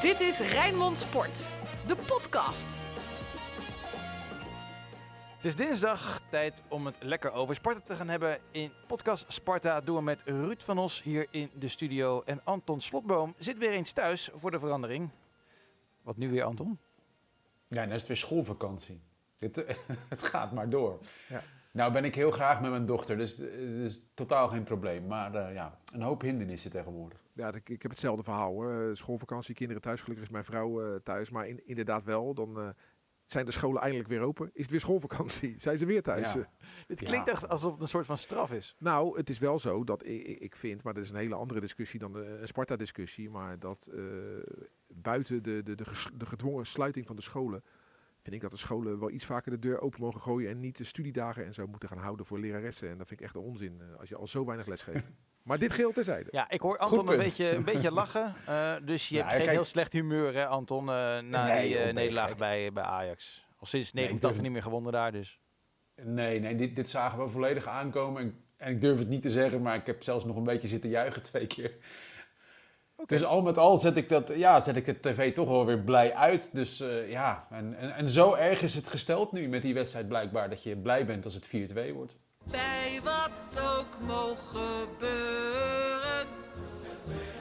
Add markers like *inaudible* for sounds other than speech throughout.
Dit is Rijnmond Sport, de podcast. Het is dinsdag, tijd om het lekker over Sparta te gaan hebben. In podcast Sparta doen we met Ruud van Os hier in de studio. En Anton Slotboom zit weer eens thuis voor de verandering. Wat nu weer, Anton? Ja, dan is het weer schoolvakantie. Het, *laughs* het gaat maar door. Ja. Nou ben ik heel graag met mijn dochter, dus het is totaal geen probleem. Maar eh, ja, een hoop hindernissen tegenwoordig. Ja, ik, ik heb hetzelfde verhaal hoor. Eh, Schoolvakantie, kinderen thuis. Gelukkig is mijn vrouw eh, thuis. Maar in, inderdaad wel, dan eh, zijn de scholen eindelijk weer open. Is het weer schoolvakantie? *laughs* Zijn ze weer thuis? Ja. Dit klinkt Ja. echt alsof het een soort van straf is. Nou, het is wel zo dat ik, ik- vind, maar dat is een hele andere discussie dan de, een Sparta-discussie. Maar dat eh, buiten de, de, de, ges- de gedwongen sluiting van de scholen. Vind ik dat de scholen wel iets vaker de deur open mogen gooien. En niet de studiedagen en zo moeten gaan houden voor leraressen. En dat vind ik echt een onzin als je al zo weinig les geeft. *laughs* maar dit geheel terzijde. Ja, ik hoor Anton een beetje, een beetje *laughs* lachen. eh, dus je Ja, hebt geen kijk- heel slecht humeur, hè, Anton, eh, na Nee, die eh, nederlaag bij, bij Ajax. Al sinds Nee, ik 89 durf- niet meer gewonnen daar, dus. Nee, nee dit, dit zagen we volledig aankomen. En, en ik durf het niet te zeggen, maar ik heb zelfs nog een beetje zitten juichen twee keer. Dus al met al zet ik, dat, ja, zet ik de tv toch wel weer blij uit. Dus ja, en, en, en zo erg is het gesteld nu met die wedstrijd blijkbaar... dat je blij bent als het 4-2 wordt. Bij wat ook mogen gebeuren.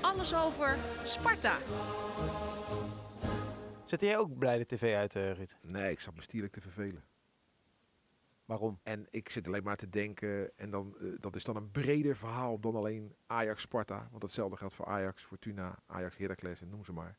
Alles over Sparta. Zet jij ook blij de tv uit, eh, Ruud? Nee, ik zat me stierlijk te vervelen. Waarom? En ik zit alleen maar te denken, en dan, eh, dat is dan een breder verhaal dan alleen Ajax-Sparta. Want hetzelfde geldt voor Ajax, Fortuna, Ajax, Heracles en noem ze maar.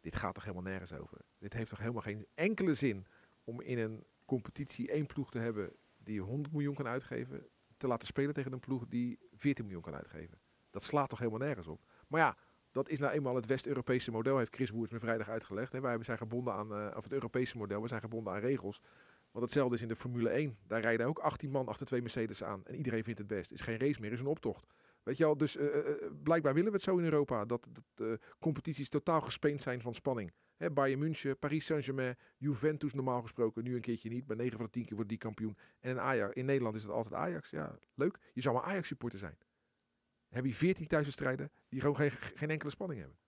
Dit gaat toch helemaal nergens over. Dit heeft toch helemaal geen enkele zin om in een competitie één ploeg te hebben die 100 miljoen kan uitgeven, te laten spelen tegen een ploeg die 14 miljoen kan uitgeven. Dat slaat toch helemaal nergens op. Maar ja, dat is nou eenmaal het West-Europese model, heeft Chris Woers me vrijdag uitgelegd. Hè. Wij zijn gebonden aan, eh, of het Europese model, we zijn gebonden aan regels. Want hetzelfde is in de Formule 1. Daar rijden ook 18 man achter twee Mercedes aan. En iedereen vindt het best. Is geen race meer, is een optocht. Weet je wel, dus eh, eh, blijkbaar willen we het zo in Europa. Dat, dat competities totaal gespeend zijn van spanning. Hè, Bayern München, Paris Saint-Germain, Juventus normaal gesproken. Nu een keertje niet. Bij 9 van de 10 keer wordt die kampioen. En in, Ajax, in Nederland is het altijd Ajax. Ja, leuk. Je zou maar Ajax supporter zijn. Dan heb je 14 thuiswedstrijden die gewoon geen, geen enkele spanning hebben.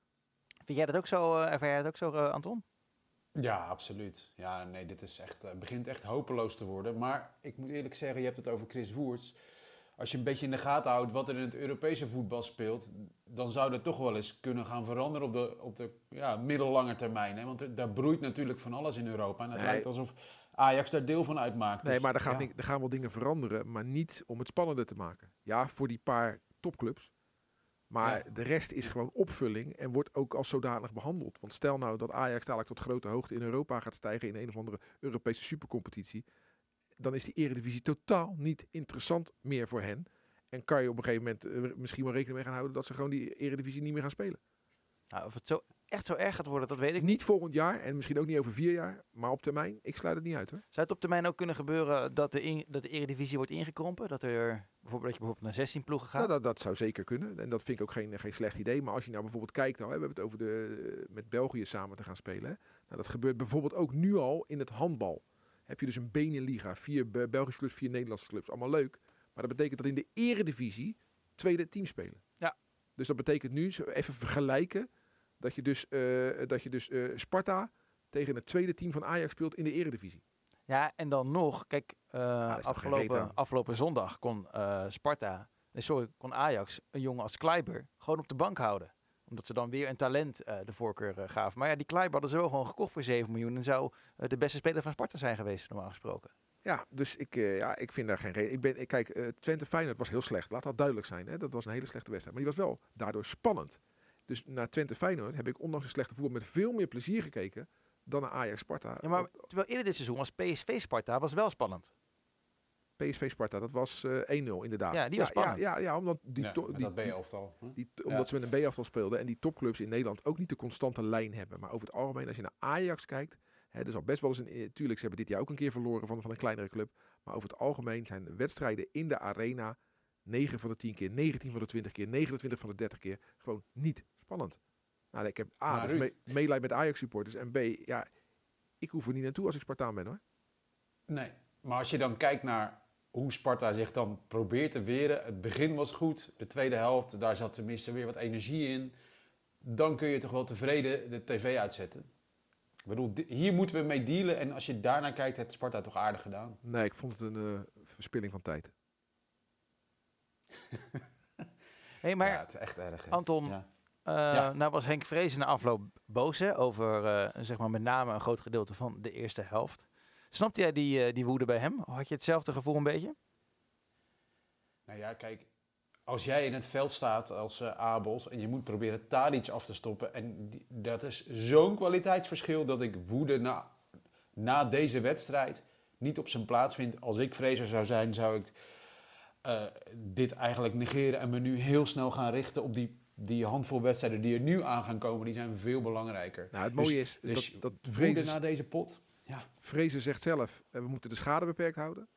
Vind jij dat ook zo, ervaar jij dat ook zo, eh, Anton? Ja, absoluut. Ja, nee, dit is echt, eh, begint echt hopeloos te worden. Maar ik moet eerlijk zeggen, je hebt het over Chris Woerts. Als je een beetje in de gaten houdt wat er in het Europese voetbal speelt, dan zou dat toch wel eens kunnen gaan veranderen op de, op de ja, middellange termijn. Hè? Want er, daar broeit natuurlijk van alles in Europa. En het Nee. lijkt alsof Ajax daar deel van uitmaakt. Nee, Dus, maar er, gaat ja. niet- er gaan wel dingen veranderen, maar niet om het spannender te maken. Ja, voor die paar topclubs. Maar Ja. de rest is gewoon opvulling en wordt ook als zodanig behandeld. Want stel nou dat Ajax dadelijk tot grote hoogte in Europa gaat stijgen in een of andere Europese supercompetitie. Dan is die eredivisie totaal niet interessant meer voor hen. En kan je op een gegeven moment eh, misschien wel rekening mee gaan houden dat ze gewoon die eredivisie niet meer gaan spelen. Nou, of het zo, echt zo erg gaat worden, dat weet ik niet. Niet volgend jaar en misschien ook niet over vier jaar, maar op termijn. Ik sluit het niet uit hoor. Zou het op termijn ook kunnen gebeuren dat de, in- dat de eredivisie wordt ingekrompen? Dat, er, bijvoorbeeld, dat je bijvoorbeeld naar 16 ploegen gaat? Nou, dat, dat zou zeker kunnen. En dat vind ik ook geen, geen slecht idee. Maar als je nou bijvoorbeeld kijkt, nou, hè, we hebben het over de, met België samen te gaan spelen. Hè. Nou, dat gebeurt bijvoorbeeld ook nu al in het handbal. Heb je dus een Beneliga, vier Be- Belgische clubs, vier Nederlandse clubs. Allemaal leuk. Maar dat betekent dat in de eredivisie tweede team spelen. Ja. Dus dat betekent nu, even vergelijken, dat je dus, eh, dat je dus eh, Sparta tegen het tweede team van Ajax speelt in de eredivisie. Ja, en dan nog, kijk, eh, afgelopen, afgelopen zondag kon Sparta, nee, sorry, kon Ajax een jongen als Kleiber gewoon op de bank houden. Omdat ze dan weer een talent eh, de voorkeur eh, gaven. Maar ja, die Kleiber hadden ze wel gewoon gekocht voor 7 miljoen. En zou eh, de beste speler van Sparta zijn geweest, normaal gesproken. Ja, dus ik, ja, ik vind daar geen reden. Ik ben, ik, kijk, Twente Feyenoord was heel slecht. Laat dat duidelijk zijn. Hè? Dat was een hele slechte wedstrijd. Maar die was wel daardoor spannend. Dus naar Twente Feyenoord heb ik ondanks een slechte voetbal met veel meer plezier gekeken dan naar Ajax Sparta. Ja, maar terwijl eerder dit seizoen was PSV Sparta was wel spannend. PSV Sparta, dat was eh 1-0 inderdaad. Ja, die was ja, spannend. Ja, ja, omdat, die, Ja, die, dat die, omdat ze met een B-aftal speelden en die topclubs in Nederland ook niet de constante lijn hebben. Maar over het algemeen, als je naar Ajax kijkt, hè, er zal best wel eens een. eh, Tuurlijk, ze hebben dit jaar ook een keer verloren van, van een kleinere club. Maar over het algemeen zijn de wedstrijden in de arena 9 van de 10 keer, 19 van de 20 keer, 29 van de 30 keer gewoon niet spannend. Nou, ik heb A, Maar dus me- meelij met Ajax supporters. En B, ja, ik hoef er niet naartoe als ik Spartaan ben hoor. Nee, maar als je dan kijkt naar hoe Sparta zich dan probeert te weren. Het begin was goed, de tweede helft, daar zat tenminste weer wat energie in. dan kun je toch wel tevreden de tv uitzetten. Ik bedoel, hier moeten we mee dealen. En als je daarnaar kijkt, heeft Sparta toch aardig gedaan. Nee, ik vond het een eh, verspilling van tijd. *laughs* hey, maar ja, het is echt erg. hè. Anton, Ja. eh, Ja. nou was Henk Vrezen na afloop boos hè, over eh, zeg maar met name een groot gedeelte van de eerste helft. Snapte jij die, eh, die woede bij hem? Had je hetzelfde gevoel een beetje? Nou ja, kijk. Als jij in het veld staat als eh, Abels en je moet proberen Tadic af te stoppen. En die- dat is zo'n kwaliteitsverschil dat ik woede na, na deze wedstrijd niet op zijn plaats vind. Als ik vrezer zou zijn, zou ik eh, dit eigenlijk negeren en me nu heel snel gaan richten op die, die handvol wedstrijden die er nu aan gaan komen. Die zijn veel belangrijker. Nou, het Dus- mooie is dus dat, dat Woede Vrezen, na deze pot? Ja. Vrezen zegt zelf, eh, we moeten de schade beperkt houden.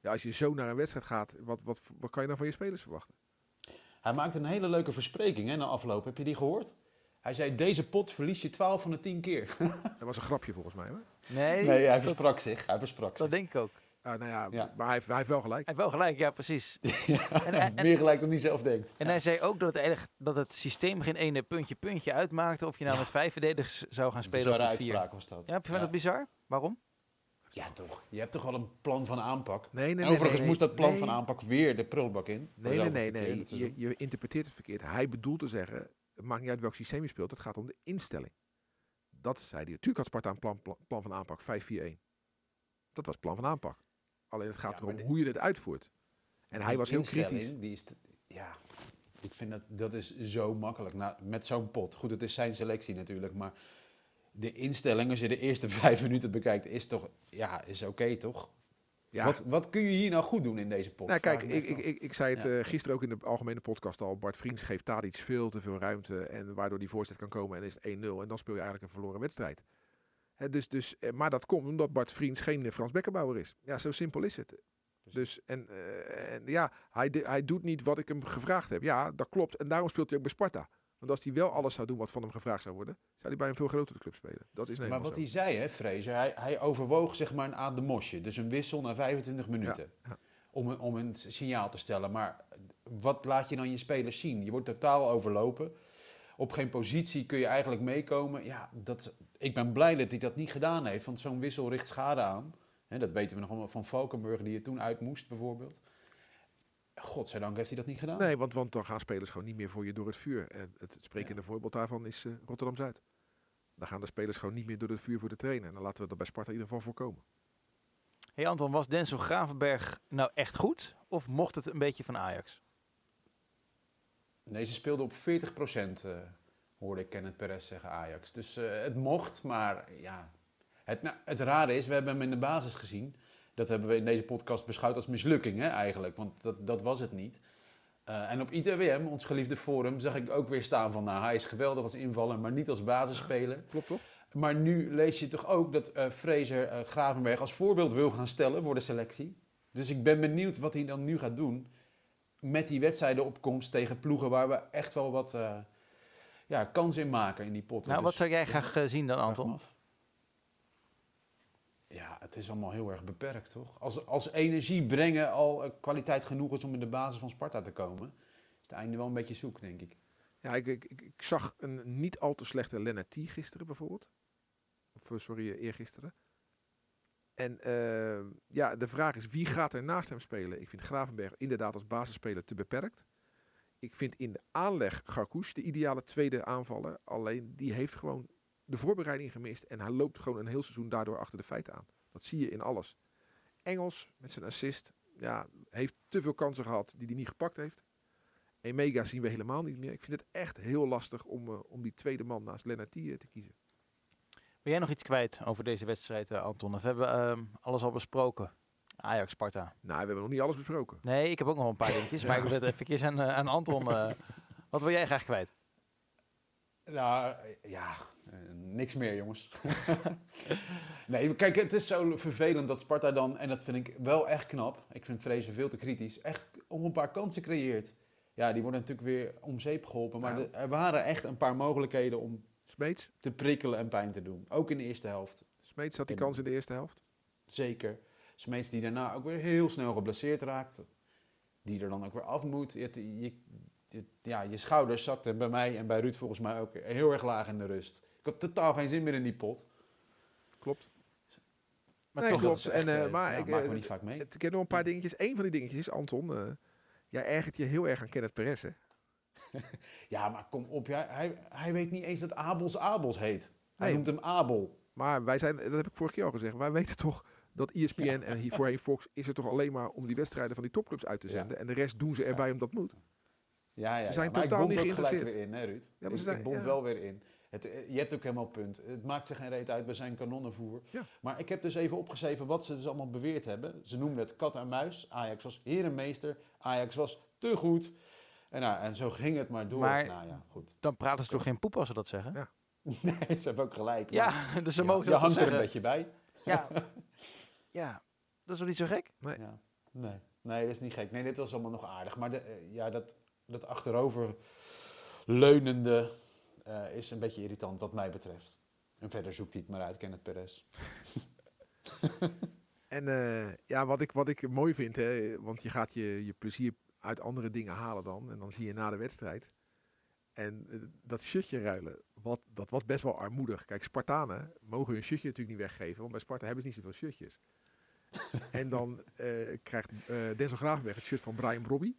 Ja, als je zo naar een wedstrijd gaat, wat, wat, wat kan je dan van je spelers verwachten? Hij maakte een hele leuke verspreking hè, na afloop. Heb je die gehoord? Hij zei, deze pot verlies je 12 van de 10 keer. *laughs* Dat was een grapje volgens mij. Hoor. Nee, Nee, hij dat, versprak zich. Hij versprak zich. dat denk ik ook. Ah, nou ja, Ja. maar hij, heeft- hij heeft wel gelijk. Hij heeft wel gelijk, ja precies. *laughs* En, en, en, Meer gelijk dan hij zelf denkt. en hij zei ook dat het, eigenlijk, dat het systeem geen ene puntje puntje uitmaakte of je nou Ja. met vijf verdedigers zou gaan spelen Bizarre of met vier. uitspraak was dat. Ja, vind je dat bizar? Waarom? Ja, toch. Je hebt toch wel een plan van aanpak. Nee, nee, en nee. overigens nee, moest dat plan nee. van aanpak weer de prullenbak in. Nee, nee, nee. nee. Je, je interpreteert het verkeerd. Hij bedoelt te zeggen, het maakt niet uit welk systeem je speelt, het gaat om de instelling. Dat zei hij. Natuurlijk had Sparta een plan, plan, plan van aanpak, 5-4-1. Dat was het plan van aanpak. Alleen het gaat Ja, erom de- hoe je het uitvoert. En hij was heel kritisch. Die is te- ja, ik vind dat, dat is zo makkelijk. Nou, met zo'n pot. Goed, het is zijn selectie natuurlijk, maar de instelling, als je de eerste *laughs* vijf minuten bekijkt, is toch, ja, is oké toch? Ja, Wat, wat kun je hier nou goed doen in deze pot? Nou, kijk, ik, ik, ik, ik zei het Ja. eh, gisteren ook in de algemene podcast al. Bart Vriends geeft Tadic veel te veel ruimte. En waardoor die voorzet kan komen en is het 1-0. En dan speel je eigenlijk een verloren wedstrijd. Dus, dus, eh, maar dat komt omdat Bart Vriends geen eh, Frans Bekkenbouwer is. Ja, zo simpel is het. Dus, en, eh, en ja, hij, de- hij doet niet wat ik hem gevraagd heb. Ja, dat klopt. En daarom speelt hij ook bij Sparta. Want als hij wel alles zou doen wat van hem gevraagd zou worden, zou hij bij een veel grotere club spelen. Dat is Maar wat zo. hij zei, hè, Fraser, hij, hij overwoog zeg maar een ademosje. Dus een wissel na 25 minuten. ja. Om, een, om een signaal te stellen. Maar wat laat je dan je spelers zien? Je wordt totaal overlopen. Op geen positie kun je eigenlijk meekomen. Ja, dat, ik ben blij dat hij dat niet gedaan heeft. Want zo'n wissel richt schade aan. Hè, dat weten we nog allemaal van Valkenburg, die er toen uit moest bijvoorbeeld. Godzijdank heeft hij dat niet gedaan. Nee, want, want dan gaan spelers gewoon niet meer voor je door het vuur. En het sprekende voorbeeld daarvan is eh, Rotterdam-Zuid. Dan gaan de spelers gewoon niet meer door het vuur voor de trainer. En dan laten we dat bij Sparta in ieder geval voorkomen. Hey Anton, was Denzel Gravenberg nou echt goed? Of mocht het een beetje van Ajax? Nee, ze speelde op 40% eh hoorde ik Kenneth Perez zeggen Ajax. Dus eh, het mocht, maar ja. Het, nou, het rare is, we hebben hem in de basis gezien. Dat hebben we in deze podcast beschouwd als mislukking hè, eigenlijk. Want dat, dat was het niet. Eh, en op ITWM, ons geliefde forum, zag ik ook weer staan van... Nou, hij is geweldig als invaller, maar niet als basisspeler. Klopt toch? Maar nu lees je toch ook dat eh Fraser Gravenberg als voorbeeld wil gaan stellen voor de selectie. Dus ik ben benieuwd wat hij dan nu gaat doen met die wedstrijdenopkomst tegen ploegen waar we echt wel wat eh, ja, kans in maken in die potten. Nou, wat Dus zou jij graag eh, zien dan, Anton? Ja, het is allemaal heel erg beperkt, toch? Als, als energie brengen al eh, kwaliteit genoeg is om in de basis van Sparta te komen, is het einde wel een beetje zoek, denk ik. Ja, ik, ik, ik, zag een niet al te slechte Lennart gisteren bijvoorbeeld. Of sorry, eergisteren. En eh, ja, de vraag is wie gaat er naast hem spelen? Ik vind Gravenberg inderdaad als basisspeler te beperkt. Ik vind in de aanleg Garkouche de ideale tweede aanvaller. Alleen die heeft gewoon de voorbereiding gemist. En hij loopt gewoon een heel seizoen daardoor achter de feiten aan. Dat zie je in alles. Engels met zijn assist. Ja, heeft te veel kansen gehad die hij niet gepakt heeft. Emega zien we helemaal niet meer. Ik vind het echt heel lastig om, eh, om die tweede man naast Lennart eh, te kiezen. Ben jij nog iets kwijt over deze wedstrijd, eh, Anton? Of hebben we ehm, alles al besproken? Ajax, Sparta. Nou, we hebben nog niet alles besproken. Nee, ik heb ook nog een paar *laughs* dingetjes, maar ik wil het even aan, eh, aan Anton. eh, wat wil jij graag kwijt? Nou, ja, niks meer, jongens. *laughs* nee, kijk, het is zo vervelend dat Sparta dan, en dat vind ik wel echt knap, ik vind Vrezen veel te kritisch, echt om een paar kansen creëert. Ja, die worden natuurlijk weer om zeep geholpen, maar Ja. er waren echt een paar mogelijkheden om Smeets, te prikkelen en pijn te doen. Ook in de eerste helft, Smeets had die kans in de eerste helft. zeker. Smeets die daarna ook weer heel snel geblesseerd raakt, die er dan ook weer af moet. Je, je, je- ja, je schouders zakten bij mij en bij Ruud volgens mij ook heel erg laag in de rust. Ik had totaal geen zin meer in die pot. Klopt. Maar Nee, toch, klopt. Echt, En, eh, eh, maar ja, ik, maakt eh, me niet vaak mee. Ik heb nog een paar dingetjes. Eén van die dingetjes is, Anton, eh, jij ergert je heel erg aan Kenneth Perez, hè? *laughs* Ja, maar kom op. Hij, hij, hij weet niet eens dat Abels Abels heet. Hij Nee. noemt hem Abel. Maar wij zijn, dat heb ik vorige keer al gezegd, wij weten toch dat ESPN en hier voorheen Fox is er toch alleen maar om die wedstrijden van die topclubs uit te Ja. zenden. En de rest doen ze erbij omdat het moet. Ja, ja, Ze zijn ja. Totaal niet ook gelijk geïnteresseerd. weer in, hè Ruud? maar ik, ze zijn- ik bond ja. wel weer in. Het, je hebt ook helemaal punt. Het maakt zich geen reet uit, we zijn kanonnenvoer. Ja. Maar ik heb dus even opgeschreven wat ze dus allemaal beweerd hebben. Ze noemden het kat en muis. Ajax was herenmeester. Ajax was te goed. En, nou, en zo ging het maar door. Maar- nou ja, goed. dan praten ze toch geen poep als ze dat zeggen? Ja. *laughs* Nee, ze hebben ook gelijk. Ja, *laughs* dus ze ja, mogen je hangt er een beetje bij. Ja. *laughs* ja, dat is wel niet zo gek? Ja. Nee. nee, dat is niet gek. Nee, dit was allemaal nog aardig. Maar de, eh, ja, dat, dat achterover leunende eh, is een beetje irritant wat mij betreft. En verder zoekt hij het maar uit, Kenneth Perez. En eh, ja, wat ik, wat ik mooi vind, hè, want je gaat je, je plezier uit andere dingen halen dan. En dan zie je na de wedstrijd. En eh, dat shirtje ruilen, wat, dat was best wel armoedig. Kijk, Spartanen mogen hun shirtje natuurlijk niet weggeven, want bij Sparta hebben ze niet zoveel shirtjes. *laughs* en dan eh, krijgt eh Denzel Gravenberg het shirt van Brian Brobby.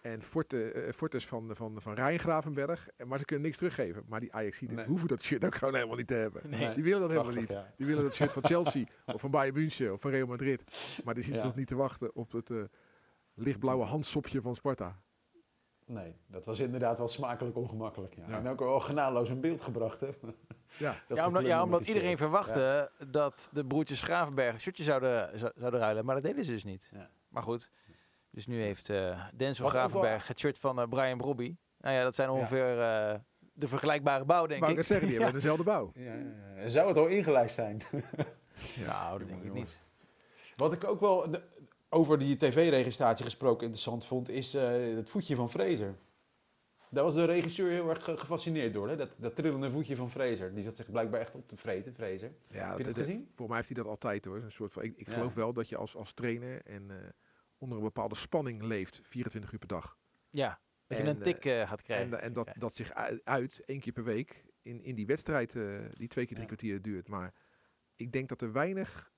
En Forte, Fortes van, van, van Ryan Gravenberg. En- Maar ze kunnen niks teruggeven. Maar die Ajaxiden Nee. hoeven dat shirt ook gewoon helemaal niet te hebben. Nee. Die willen dat helemaal Prachtig, niet. ja. Die willen het shirt van Chelsea of van Bayern München of van Real Madrid. Maar die zitten Ja. toch niet te wachten op het lichtblauwe handsopje van Sparta. Nee, dat was inderdaad wel smakelijk ongemakkelijk. Ja. Ja. En ook wel genadeloos in beeld gebracht. Hè? *laughs* Ja, Dat ja, omdat, ja, omdat iedereen verwachtte dat de broertjes Gravenberg een shirtje zouden, zou- zouden ruilen. Maar dat deden ze dus niet. Ja. Maar goed, dus nu heeft eh Denzel Wat Gravenberg het shirt van eh, Brian Brobby. Nou ja, dat zijn Ja. ongeveer eh, de vergelijkbare bouw, denk ik. ik net zeggen, die *laughs* Ja. hebben dezelfde bouw. Ja, ja, ja. Zou het al ingelijst zijn? *laughs* Nou, dat denk ik niet. Wat ik ook wel de- over die tv-registratie gesproken interessant vond, is eh, het voetje van Fraser. Daar was de regisseur heel erg ge- gefascineerd door, hè? Dat, dat trillende voetje van Fraser. Die zat zich blijkbaar echt op te vreten, Fraser. Ja, Heb je dat dat- gezien? Voor mij heeft hij dat altijd hoor. Een soort van, ik ik Ja. geloof wel dat je als, als trainer en, eh, onder een bepaalde spanning leeft, 24 uur per dag. Ja, dat je En, een tik eh, gaat krijgen. En, en dat, dat zich uit, één keer per week in, in die wedstrijd, eh, die twee keer drie Ja. kwartier duurt. Maar ik denk dat er weinig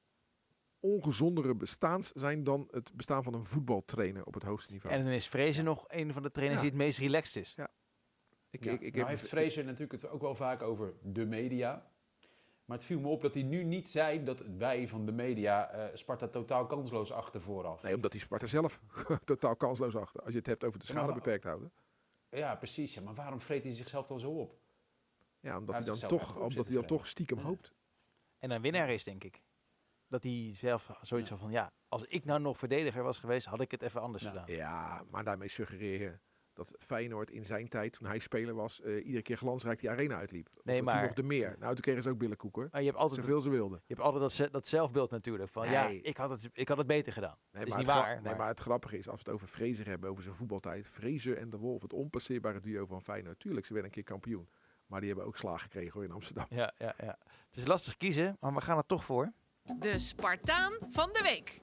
ongezondere bestaans zijn dan het bestaan van een voetbaltrainer op het hoogste niveau. En dan is Vrezen nog een van de trainers Ja. die het meest relaxed is. ik, Ja. ik, ik nou heb, heeft Fraser natuurlijk het ook wel vaak over de media. Maar het viel me op dat hij nu niet zei dat wij van de media eh, Sparta totaal kansloos achter vooraf. Nee, omdat die Sparta zelf *laughs* totaal kansloos achter. Als je het hebt over de Ja, schade maar- beperkt houden. Ja, precies. Ja, maar waarom vreet hij zichzelf dan zo op? Ja, omdat Hij hij dan toch, omdat hij dan toch stiekem Ja. hoopt. En een winnaar is, denk ik. Dat hij zelf zoiets Ja. van, ja, als ik nou nog verdediger was geweest, had ik het even anders Ja. gedaan. Ja, maar daarmee suggereer je dat Feyenoord in zijn tijd, toen hij speler was, eh, iedere keer glansrijk die arena uitliep. Of Nee, toen maar- nog de meer. Nou, toen kregen ze ook billenkoek hoor. Maar je hebt altijd, Zoveel ze wilden. je hebt altijd dat, ze- dat zelfbeeld natuurlijk. Van, ja, ik had, het, ik had het beter gedaan. Nee, is maar niet waar, Nee, maar- maar het grappige is, als we het over Fraser hebben, over zijn voetbaltijd. Fraser en de Wolf, het onpasseerbare duo van Feyenoord. Tuurlijk, ze werden een keer kampioen. Maar die hebben ook slagen gekregen hoor, in Amsterdam. Ja, ja, ja. Het is lastig kiezen, maar we gaan er toch voor. De Spartaan van de week.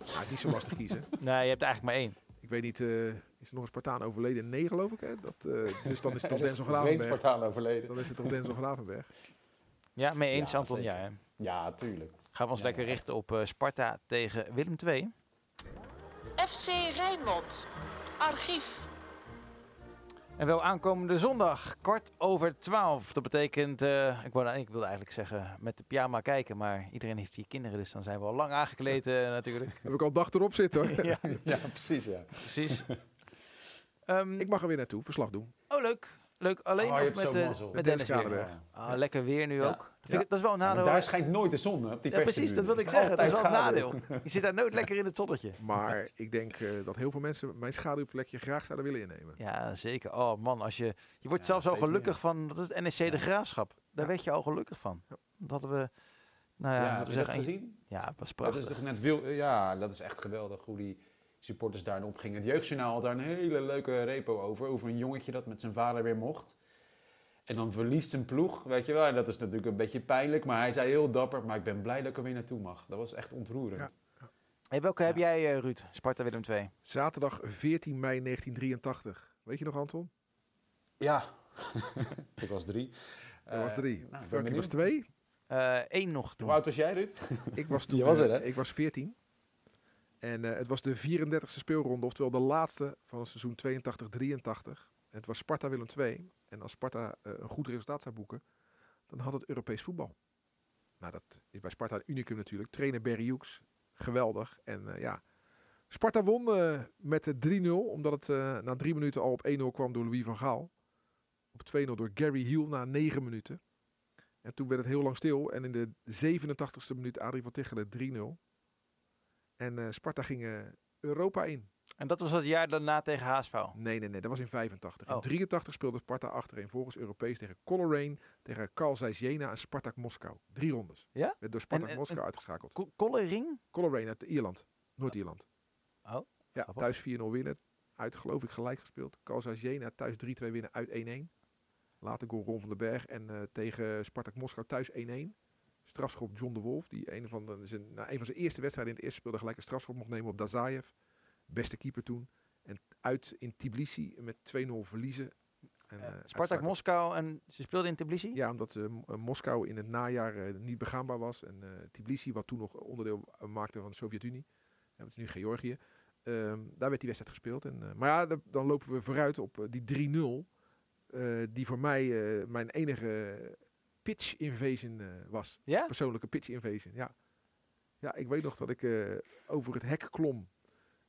Is niet zo lastig kiezen. *laughs* Nee, je hebt er eigenlijk maar één. Ik weet niet, eh, is er nog een Spartaan overleden? Nee, geloof ik. Hè? Dat, eh, *laughs* dus dan is het toch is Denzel geen Gravenberg. Spartaan overleden. Dan is het toch Denzel Gravenberg. Ja, mee eens, Ja, Anton. Ja, hè. Ja, tuurlijk. Gaan we ons Ja, lekker ja, richten op eh, Sparta tegen Willem II. FC Rijnmond. Archief. En wel aankomende zondag, kwart over twaalf. Dat betekent, eh, ik, wou, ik wilde eigenlijk zeggen met de pyjama kijken, maar iedereen heeft hier kinderen, dus dan zijn we al lang aangekleed eh, natuurlijk. Heb ik al een dag erop zitten hoor. *laughs* ja, Ja, precies, ja. precies. *laughs* Ehm, Ik mag er weer naartoe, verslag doen. oh, leuk. Leuk. Alleen Oh, je of met, met Met Dennis Dennis weer. Kalenberg. Ah, lekker weer nu Ja. ook. Dat, vind ik, dat is wel een Ja, nadeel. daar schijnt nooit de zon op die ja, precies, dat wilde ik zeggen. Dat is wel een nadeel. Je zit daar nooit lekker in het zonnetje. Maar *laughs* ik denk eh, dat heel veel mensen mijn schaduwplekje graag zouden willen innemen. Ja, zeker. Oh man, als je, je wordt Ja, zelfs al gelukkig meer. van, dat is het NEC de. Graafschap. Daar Ja. werd je al gelukkig van. Ja. Dat hadden we, nou ja, Ja, laten heb we je dat zeggen, gezien? ja, het was Dat is toch net wil, ja, dat is echt geweldig hoe die supporters daar op gingen. Het Jeugdjournaal had daar een hele leuke repo over. Over een jongetje dat met zijn vader weer mocht. En dan verliest een ploeg, weet je wel. En dat is natuurlijk een beetje pijnlijk. Maar hij zei heel dapper, maar ik ben blij dat ik er weer naartoe mag. Dat was echt ontroerend. Ja. Hey, welke heb jij, eh, Ruud? Sparta Willem 2. Zaterdag 14 mei 1983. Weet je nog, Anton? Ja, *laughs* ik was drie. Dat was Eh, drie. nou, ik was twee. Eén nog toen. Hoe oud was jij, Ruud? Ik was *laughs* toen Je was eh, er, hè? ik was 14. En eh, het was de 34e speelronde, oftewel de laatste van het seizoen 82-83. Het was Sparta Willem 2. En als Sparta eh, een goed resultaat zou boeken, dan had het Europees voetbal. Nou, dat is bij Sparta een unicum natuurlijk. Trainer Barry Hughes, geweldig. En eh, ja, Sparta won met de 3-0, omdat het na drie minuten al op 1-0 kwam door Louis van Gaal. Op 2-0 door Gary Hill na 9 minuten. En toen werd het heel lang stil. En in de 87ste minuut Adrie van Tichelen 3-0. En eh, Sparta ging eh, Europa in. En dat was het jaar daarna tegen HSV. Nee, nee, nee. Dat was in 85. Oh. In 83 speelde Sparta achtereen volgens Europees tegen Coleraine, tegen Carl Zeiss Jena en Spartak Moskou. Drie rondes. Ja? Werd door Spartak En- en- Moskou en- uitgeschakeld. Kollering? Coleraine uit Ierland. Noord-Ierland. Oh, Ja, grappig. thuis 4-0 winnen. Uit geloof ik gelijk gespeeld. Carl Zeiss Jena thuis 3-2 winnen uit 1-1. Later goal Ron van den Berg. En eh, tegen Spartak Moskou thuis 1-1. Strafschop John de Wolf. Die een van, de, zijn, na een van zijn eerste wedstrijden in het eerste speelde gelijk een strafschop mocht nemen op Dazaev. Beste keeper toen. En uit in Tbilisi met 2-0 verliezen. En, Eh, eh, Spartak. Moskou en ze speelden in Tbilisi? Ja, omdat eh, Moskou in het najaar niet begaanbaar was. En Tbilisi, wat toen nog onderdeel maakte van de Sovjet-Unie. Dat is nu Georgië. Ehm, daar werd die wedstrijd gespeeld. En, maar ja, da- dan lopen we vooruit op die 3-0. eh, die voor mij mijn enige pitch invasion eh, was. Ja? Persoonlijke pitch invasion, ja. Ja, ik weet nog dat ik eh, over het hek klom.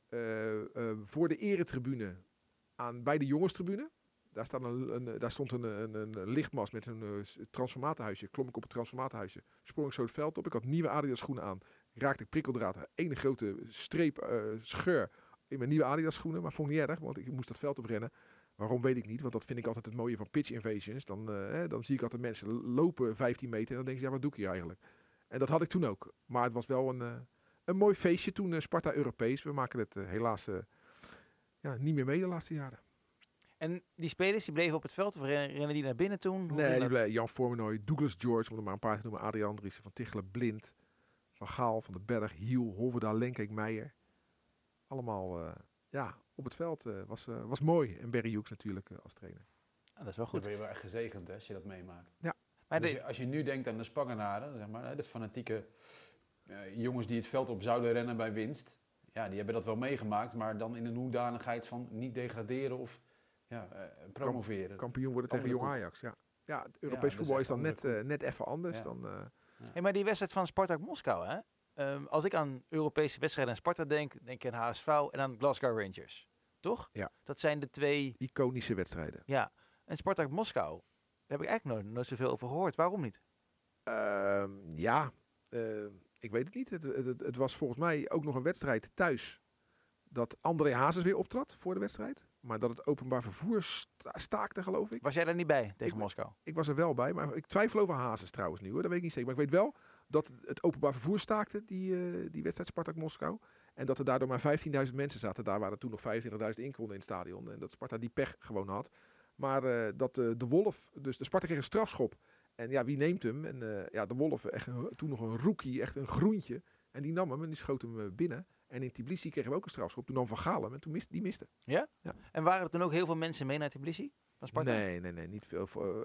eh, voor de eretribune. Aan, bij de jongenstribune. Daar, staat een, een, daar stond een, een, een lichtmast met een s- transformatorhuisje. Klom ik op het transformatorhuisje. Sprong ik zo het veld op. Ik had nieuwe Adidas schoenen aan. Raakte ik prikkeldraad. Ene grote streep, scheur in mijn nieuwe Adidas schoenen. Maar vond ik niet erg, want ik moest dat veld oprennen. Waarom weet ik niet, want dat vind ik altijd het mooie van pitch invasions. Dan, eh, dan zie ik altijd mensen lopen 15 meter en dan denk ik, ja, wat doe ik hier eigenlijk? En dat had ik toen ook. Maar het was wel een, eh, een mooi feestje toen eh, Sparta Europees. We maken het helaas ja, niet meer mee de laatste jaren. En die spelers die bleven op het veld of rennen rennen die naar binnen toen? Hoe Nee, die bleven Jan Vormenoy, Douglas George, om er maar een paar te noemen. Adriaan Andriessen, Van Tichelen, Blind, Van Gaal, Van den Berg, Hiel, Holverdaal, Lenkeek, Meijer. Allemaal eh, ja, op het veld. eh, was, eh, was mooi. En Barry Hughes natuurlijk als trainer. Ah, dat is wel Dan goed. ben je wel echt gezegend hè, als je dat meemaakt. Maar Dus de- als je nu denkt aan de Spangenaren, zeg maar, hè, de fanatieke eh, jongens die het veld op zouden rennen bij winst. Ja, die hebben dat wel meegemaakt, maar dan in een hoedanigheid van niet degraderen of ja, eh, promoveren. Kampioen worden tegen Jong. Ajax. Ja, ja het Europees voetbal is dan net, net even anders. Ja. Dan, eh, Hey, maar die wedstrijd van Spartak Moskou, hè? Ehm, als ik aan Europese wedstrijden en Sparta denk, denk ik aan HSV en aan Glasgow Rangers. Toch? Ja. Dat zijn de twee, iconische wedstrijden. ja. En Spartak Moskou, daar heb ik eigenlijk nooit, nooit zoveel over gehoord. Waarom niet? Ehm, ja, eh, ik weet het niet. Het, het, het- het was volgens mij ook nog een wedstrijd thuis. Dat André Hazes weer optrad voor de wedstrijd. Maar dat het openbaar vervoer sta- staakte, geloof ik. Was jij daar niet bij tegen Ik- Moskou? Ik was er wel bij, maar ik twijfel over Hazes trouwens nu hoor. Dat weet ik niet zeker. Maar ik weet wel dat het openbaar vervoer staakte, die, eh, die wedstrijd Spartak-Moskou. En dat er daardoor maar 15.000 mensen zaten. Daar waren toen nog 25.000 inkonden in het stadion. En dat Sparta die pech gewoon had. Maar eh, dat eh, de Wolf, dus de Sparta kreeg een strafschop. En ja, wie neemt hem? En ja, de Wolf, echt een- toen nog een rookie, echt een groentje. En die nam hem en die schoot hem binnen. En in Tbilisi kregen we ook een strafschop. Toen nam Van Gaal hem en toen miste die miste. En waren er toen ook heel veel mensen mee naar Tbilisi? Van Sparta? Nee, nee, nee, niet veel. Vol-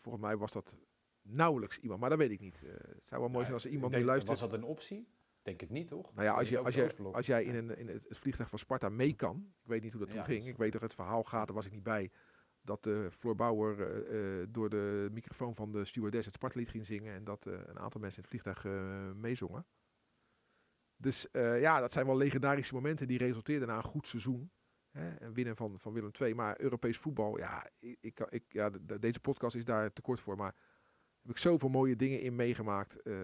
volgens mij was dat nauwelijks iemand, maar dat weet ik niet. Eh, het zou wel mooi zijn als er iemand denk, nu luistert. Was dat een optie? Denk het niet, toch? Nou ja, als, je, als, jij in, een, in het, vliegtuig van Sparta mee kan, ik weet niet hoe dat toen Ja, ging, dat ik weet dat het verhaal gaat, daar was ik niet bij, dat uh, Floor Bauer eh, eh, door de microfoon van de stewardess het Spartalied ging zingen en dat eh, een aantal mensen in het vliegtuig eh, meezongen. Dus eh, ja, dat zijn wel legendarische momenten die resulteerden na een goed seizoen. Hè, en winnen van, van Willem II. Maar Europees voetbal, ja, ik, ik, ja de- de- deze podcast is daar te kort voor. Maar heb ik zoveel mooie dingen in meegemaakt. eh,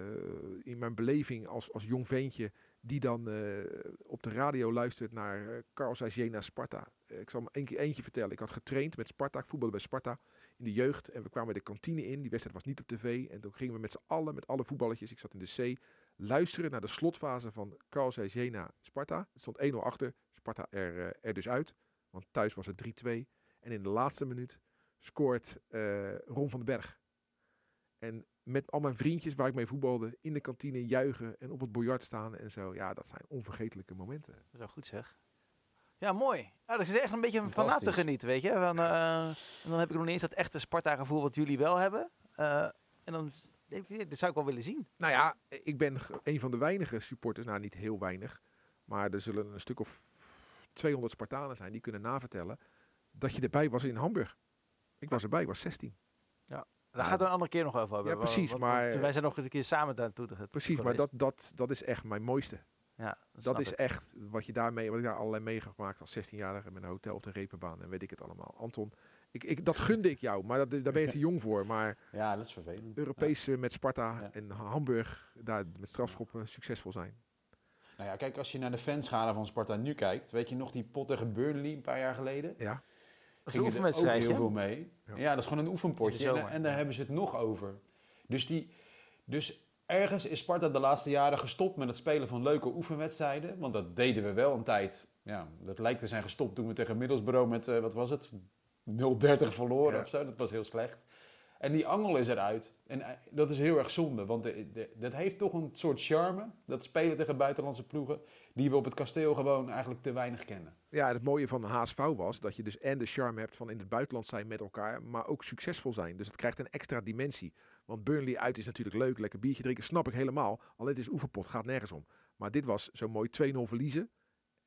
in mijn beleving als, als jong ventje die dan eh, op de radio luistert naar uh, Carl Sparta. Ik zal me één keer eentje vertellen. Ik had getraind met Sparta, ik voetbalde bij Sparta in de jeugd. En we kwamen de kantine in. Die wedstrijd was niet op tv. En toen gingen we met z'n allen, met alle voetballetjes, ik zat in de C, luisteren naar de slotfase van Carl Jena Sparta. Het stond 1-0 achter. Sparta er, er dus uit. Want thuis was het 3-2. En in de laatste minuut scoort Ron van den Berg. En met al mijn vriendjes waar ik mee voetbalde, in de kantine juichen en op het biljart staan en zo. Ja, dat zijn onvergetelijke momenten. Dat is wel goed zeg. Ja, mooi. Ja, dat is echt een beetje van na te genieten, weet je. Van, eh, en dan heb ik nog niet eens dat echte Sparta-gevoel wat jullie wel hebben. Eh, en dan denk ik, dit zou ik wel willen zien. Nou ja, ik ben een van de weinige supporters, nou niet heel weinig, maar er zullen een stuk of 200 Spartanen zijn die kunnen navertellen dat je erbij was in Hamburg. Ik was erbij, ik was 16. Daar gaat het een andere keer nog over hebben. Ja, precies, want- maar- want wij zijn nog eens een keer samen daar naartoe ge- Precies, maar dat, dat, dat is echt mijn mooiste. ja, Dat is ik. echt wat je daarmee, wat ik daar allerlei meegemaakt als 16-jarige met een hotel op de repenbaan en weet ik het allemaal. Anton, ik, ik, dat gunde ik jou, maar dat, daar ben je *laughs* te jong voor. Maar Ja, dat is vervelend. Europees eh, met Sparta Ja. en Hamburg, daar met strafschoppen succesvol zijn. Nou ja, kijk, als je naar de fanschade van Sparta nu kijkt, weet je nog die pot tegen Burnley een paar jaar geleden? Ja, Gingen er ook heel veel mee. Ja. Ja. dat is gewoon een oefenpotje. En, en daar hebben ze het nog over. Dus, die, dus ergens is Sparta de laatste jaren gestopt met het spelen van leuke oefenwedstrijden. Want dat deden we wel een tijd. Ja, dat lijkt te zijn gestopt toen we tegen Middlesbrough met, eh, wat was het, 0-30 verloren Ja. of zo. Dat was heel slecht. En die angel is eruit. En eh, dat is heel erg zonde, want de, de- dat heeft toch een soort charme. Dat spelen tegen buitenlandse ploegen, die we op het kasteel gewoon eigenlijk te weinig kennen. Ja, het mooie van HSV was dat je dus en de charme hebt van in het buitenland zijn met elkaar, maar ook succesvol zijn. Dus het krijgt een extra dimensie. Want Burnley uit is natuurlijk leuk, lekker biertje drinken, snap ik helemaal. Alleen het is oefenpot, gaat nergens om. Maar dit was zo mooi 2-0 verliezen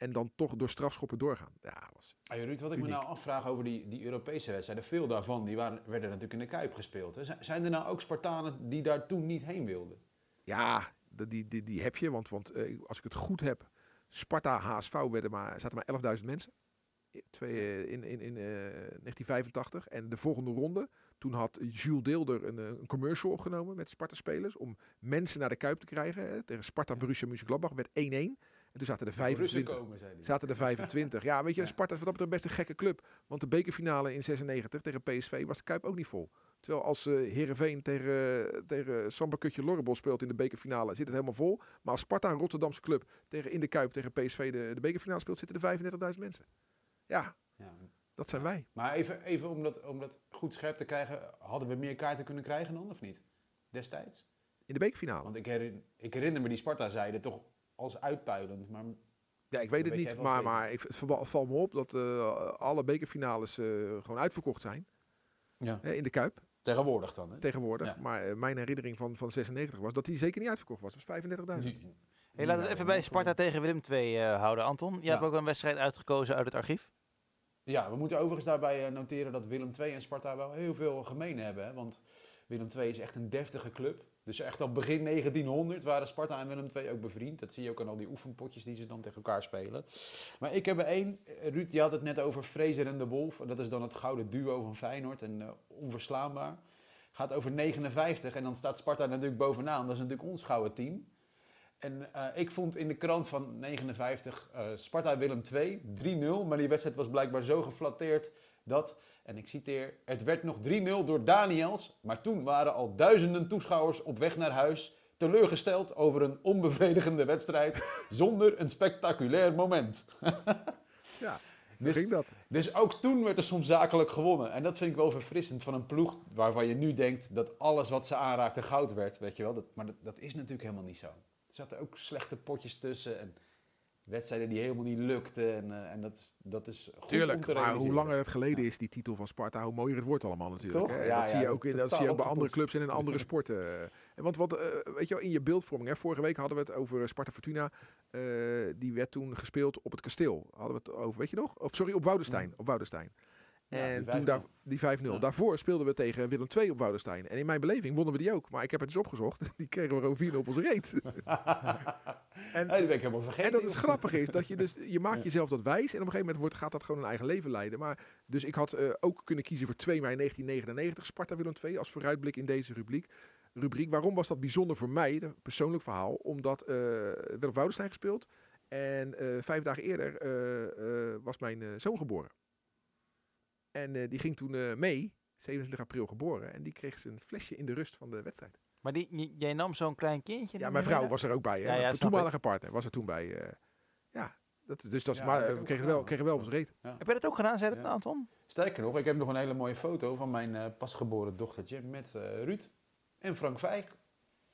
en dan toch door strafschoppen doorgaan. Ja, was Ah, Ruud, wat ik me nou afvraag over die, die Europese wedstrijden, veel daarvan die waren, werden natuurlijk in de Kuip gespeeld. Hè. Zijn- er nou ook Spartanen die daar toen niet heen wilden? Ja, die, die, die heb je. Want, want eh, als ik het goed heb, Sparta, HSV werden maar, zaten maar 11.000 mensen. Twee, eh, in in, in eh, 1985. En de volgende ronde, toen had Jules Deelder een, eh, een commercial opgenomen met Sparta-spelers. Om mensen naar de Kuip te krijgen. Hè, tegen Sparta, Borussia Mönchengladbach werd 1-1. En toen zaten er De Russen 25. komen. Zaten er 25. Ja, weet je. Sparta is wat dat betreft best een gekke club. Want de bekerfinale in 96 tegen PSV was de Kuip ook niet vol. Terwijl als eh Heerenveen tegen, tegen Samberkutje Lorrebol speelt in de bekerfinale, zit het helemaal vol. Maar als Sparta, een Rotterdamse club, tegen, in de Kuip tegen PSV de, de bekerfinale speelt, zitten er 35.000 mensen. Ja, Ja. dat zijn wij. Maar even, even om, dat, om dat goed scherp te krijgen, hadden we meer kaarten kunnen krijgen dan, of niet? Destijds? In de bekerfinale. Want ik herinner, ik herinner me die Sparta-zijde toch als uitpuilend. Maar Ja, ik weet dat het niet, maar, maar ik, het val- valt me op dat eh, alle bekerfinales eh, gewoon uitverkocht zijn. ja. Hè, in de Kuip tegenwoordig dan, hè? tegenwoordig. Ja. Maar eh, mijn herinnering van, van 96 was dat die zeker niet uitverkocht was. Het was 35.000. Nu- Hey, laten we het even bij Sparta tegen Willem II eh, houden. Anton, jij Ja. hebt ook een wedstrijd uitgekozen uit het archief. Ja, we moeten overigens daarbij noteren dat Willem II en Sparta wel heel veel gemeen hebben. Hè? Want Willem II is echt een deftige club. Dus echt al begin 1900 waren Sparta en Willem II ook bevriend. Dat zie je ook aan al die oefenpotjes die ze dan tegen elkaar spelen. Maar ik heb er één. Ruud, je had het net over Fraser en de Wolf. Dat is dan het gouden duo van Feyenoord en eh, onverslaanbaar. Gaat over 59 en dan staat Sparta natuurlijk bovenaan. Dat is natuurlijk ons gouden team. En eh, ik vond in de krant van 59 eh, Sparta Willem 2 3-0. Maar die wedstrijd was blijkbaar zo geflatteerd dat, en ik citeer, het werd nog 3-0 door Daniels. Maar toen waren al duizenden toeschouwers op weg naar huis. Teleurgesteld over een onbevredigende wedstrijd zonder een spectaculair moment. *laughs* Ja, Dus- ging dat. Dus ook toen werd er soms zakelijk gewonnen. En dat vind ik wel verfrissend van een ploeg waarvan je nu denkt dat alles wat ze aanraakte goud werd. Weet je wel? Dat, maar dat, dat is natuurlijk helemaal niet zo. Er zaten ook slechte potjes tussen en wedstrijden die helemaal niet lukten. En, eh, en dat, is- dat is goed om Tuurlijk, te maar hoe langer het geleden is, die titel van Sparta, hoe mooier het wordt allemaal natuurlijk. Hè? Ja, dat zie ja, je ook, in, dat zie je ook bij andere clubs en in andere *laughs* sporten. En want wat, eh, weet je wel, in je beeldvorming, hè, vorige week hadden we het over Sparta Fortuna. eh, die werd toen gespeeld op het kasteel. Hadden we het over, weet je nog? Of sorry, op Woudenstein. Op Woudenstein. Ja, En die toen 5-0. daar, die 5-0. Ja. Daarvoor speelden we tegen Willem II op Woudenstein. En in mijn beleving wonnen we die ook. Maar ik heb het dus opgezocht. *laughs* Die kregen we gewoon 4-0 op onze reet. *laughs* en, Hey, ben ik helemaal vergeten. en dat is grappig is dat je dus je maakt *laughs* jezelf dat wijs en op een gegeven moment wordt, gaat dat gewoon een eigen leven leiden. Maar dus ik had eh, ook kunnen kiezen voor 2 mei 1999 Sparta Willem II als vooruitblik in deze rubriek. Rubriek. Waarom was dat bijzonder voor mij? Een persoonlijk verhaal. Omdat eh werd op Woudenstein gespeeld en eh, vijf dagen eerder was mijn zoon geboren. En eh, die ging toen eh, mee, 27 april geboren, en die kreeg zijn flesje in de rust van de wedstrijd. Maar die, jij nam zo'n klein kindje. Ja, mijn vrouw was er ook bij. Hè? Ja, ja, mijn toenmalige partner was er toen bij. eh, ja, dat, dus dat Ja, maar we kregen wel, kregen wel op ons reet. Heb je dat ook gedaan, zei dat Ja. Anton? Sterker nog, ik heb nog een hele mooie foto van mijn pasgeboren dochtertje met eh, Ruud. en Frank Vijk.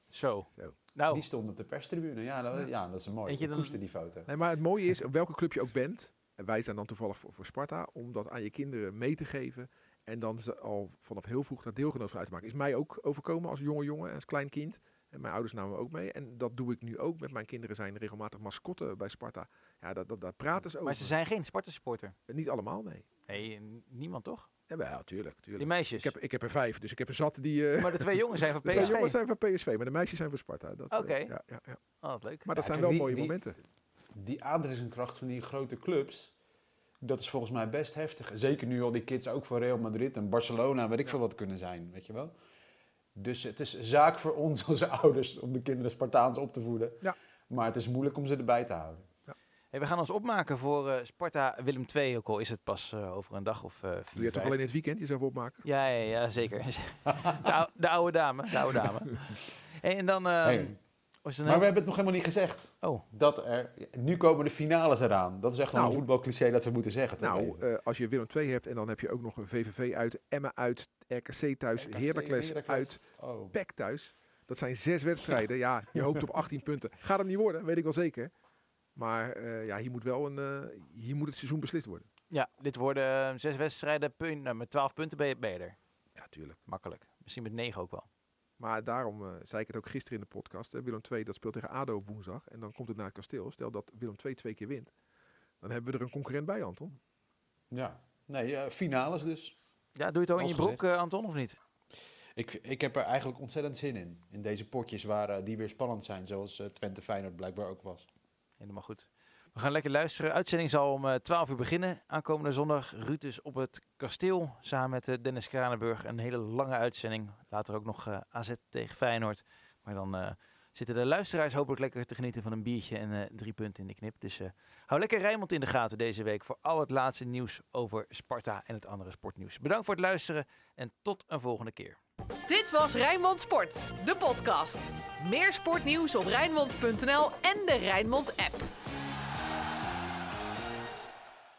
Zo. Zo. Nou, Die stond op de perstribune. Ja, dat, ja, dat is een mooi. Weet je, Ik dan- koester die foto. Nee, maar het mooie is, op welke club je ook bent, en wij zijn dan toevallig voor, voor Sparta, om dat aan je kinderen mee te geven en dan ze al vanaf heel vroeg daar deelgenoot van uit te maken. Is mij ook overkomen als jonge jongen, als klein kind. En mijn ouders namen ook mee. En dat doe ik nu ook. Met mijn kinderen zijn regelmatig mascotten bij Sparta. Ja, dat, dat, daar praten ze over. maar ze zijn geen Sparta-supporter. Niet allemaal, nee. Nee, niemand toch? Ja, wel, tuurlijk, Die tuurlijk. meisjes. Ik heb, ik heb er vijf, dus ik heb er zat die... eh Maar de twee jongens zijn van *laughs* de twee jongens PSV. zijn van PSV, maar de meisjes zijn van Sparta. Dat, eh, Oké. ja, ja, ja. Oh, wat leuk. Maar dat Ja, zijn wel die- mooie die- momenten. Die aantrekkingskracht van die grote clubs, dat is volgens mij best heftig. Zeker nu al die kids ook van Real Madrid en Barcelona, weet ik veel wat kunnen zijn, weet je wel. Dus het is zaak voor ons als ouders om de kinderen Spartaans op te voeden. Ja. Maar het is moeilijk om ze erbij te houden. Hey, we gaan ons opmaken voor eh, Sparta Willem II, ook al is het pas eh, over een dag of eh vier, Doe je toch alleen in het weekend jezelf opmaken? Ja, ja, ja, zeker. *laughs* de, ou- de oude dame, de oude dame. *laughs* Hey, en dan... eh, Hey, er Maar een- we hebben het nog helemaal niet gezegd. Oh, Dat er, nu komen de finales eraan. Dat is echt Nou. een voetbalcliché dat we moeten zeggen. Nou, eh, als je Willem II hebt en dan heb je ook nog een VVV uit, Emma uit, RKC thuis, RKC, Heracles Heracles. uit, Oh. PEC thuis. Dat zijn zes wedstrijden. Ja, je hoopt op *laughs* 18 punten. Gaat hem niet worden, weet ik wel zeker. Maar eh, ja, hier moet wel een, eh, hier moet het seizoen beslist worden. ja, dit worden zes wedstrijden. Punt, nou, met twaalf punten ben je, ben je er. Ja, tuurlijk. Makkelijk. Misschien met negen ook wel. Maar daarom eh, zei ik het ook gisteren in de podcast. Hè, Willem II dat speelt tegen ADO op woensdag. En dan komt het naar het kasteel. Stel dat Willem II twee keer wint. Dan hebben we er een concurrent bij, Anton. Ja, nee, eh, finales dus. Ja, doe je het ook in je broek, eh, Anton, of niet? Ik, ik heb er eigenlijk ontzettend zin in. In deze potjes waar, die weer spannend zijn, zoals Twente Feyenoord blijkbaar ook was. Helemaal goed. We gaan lekker luisteren. Uitzending zal om eh, 12 uur beginnen. Aankomende zondag. Ruud is op het kasteel. Samen met eh, Dennis Kranenburg. Een hele lange uitzending. Later ook nog eh, AZ tegen Feyenoord. Maar dan eh, zitten de luisteraars hopelijk lekker te genieten van een biertje en eh, drie punten in de knip. Dus eh, hou lekker Rijnmond in de gaten deze week voor al het laatste nieuws over Sparta en het andere sportnieuws. Bedankt voor het luisteren en tot een volgende keer. Dit was Rijnmond Sport, de podcast. Meer sportnieuws op Rijnmond.nl en de Rijnmond app.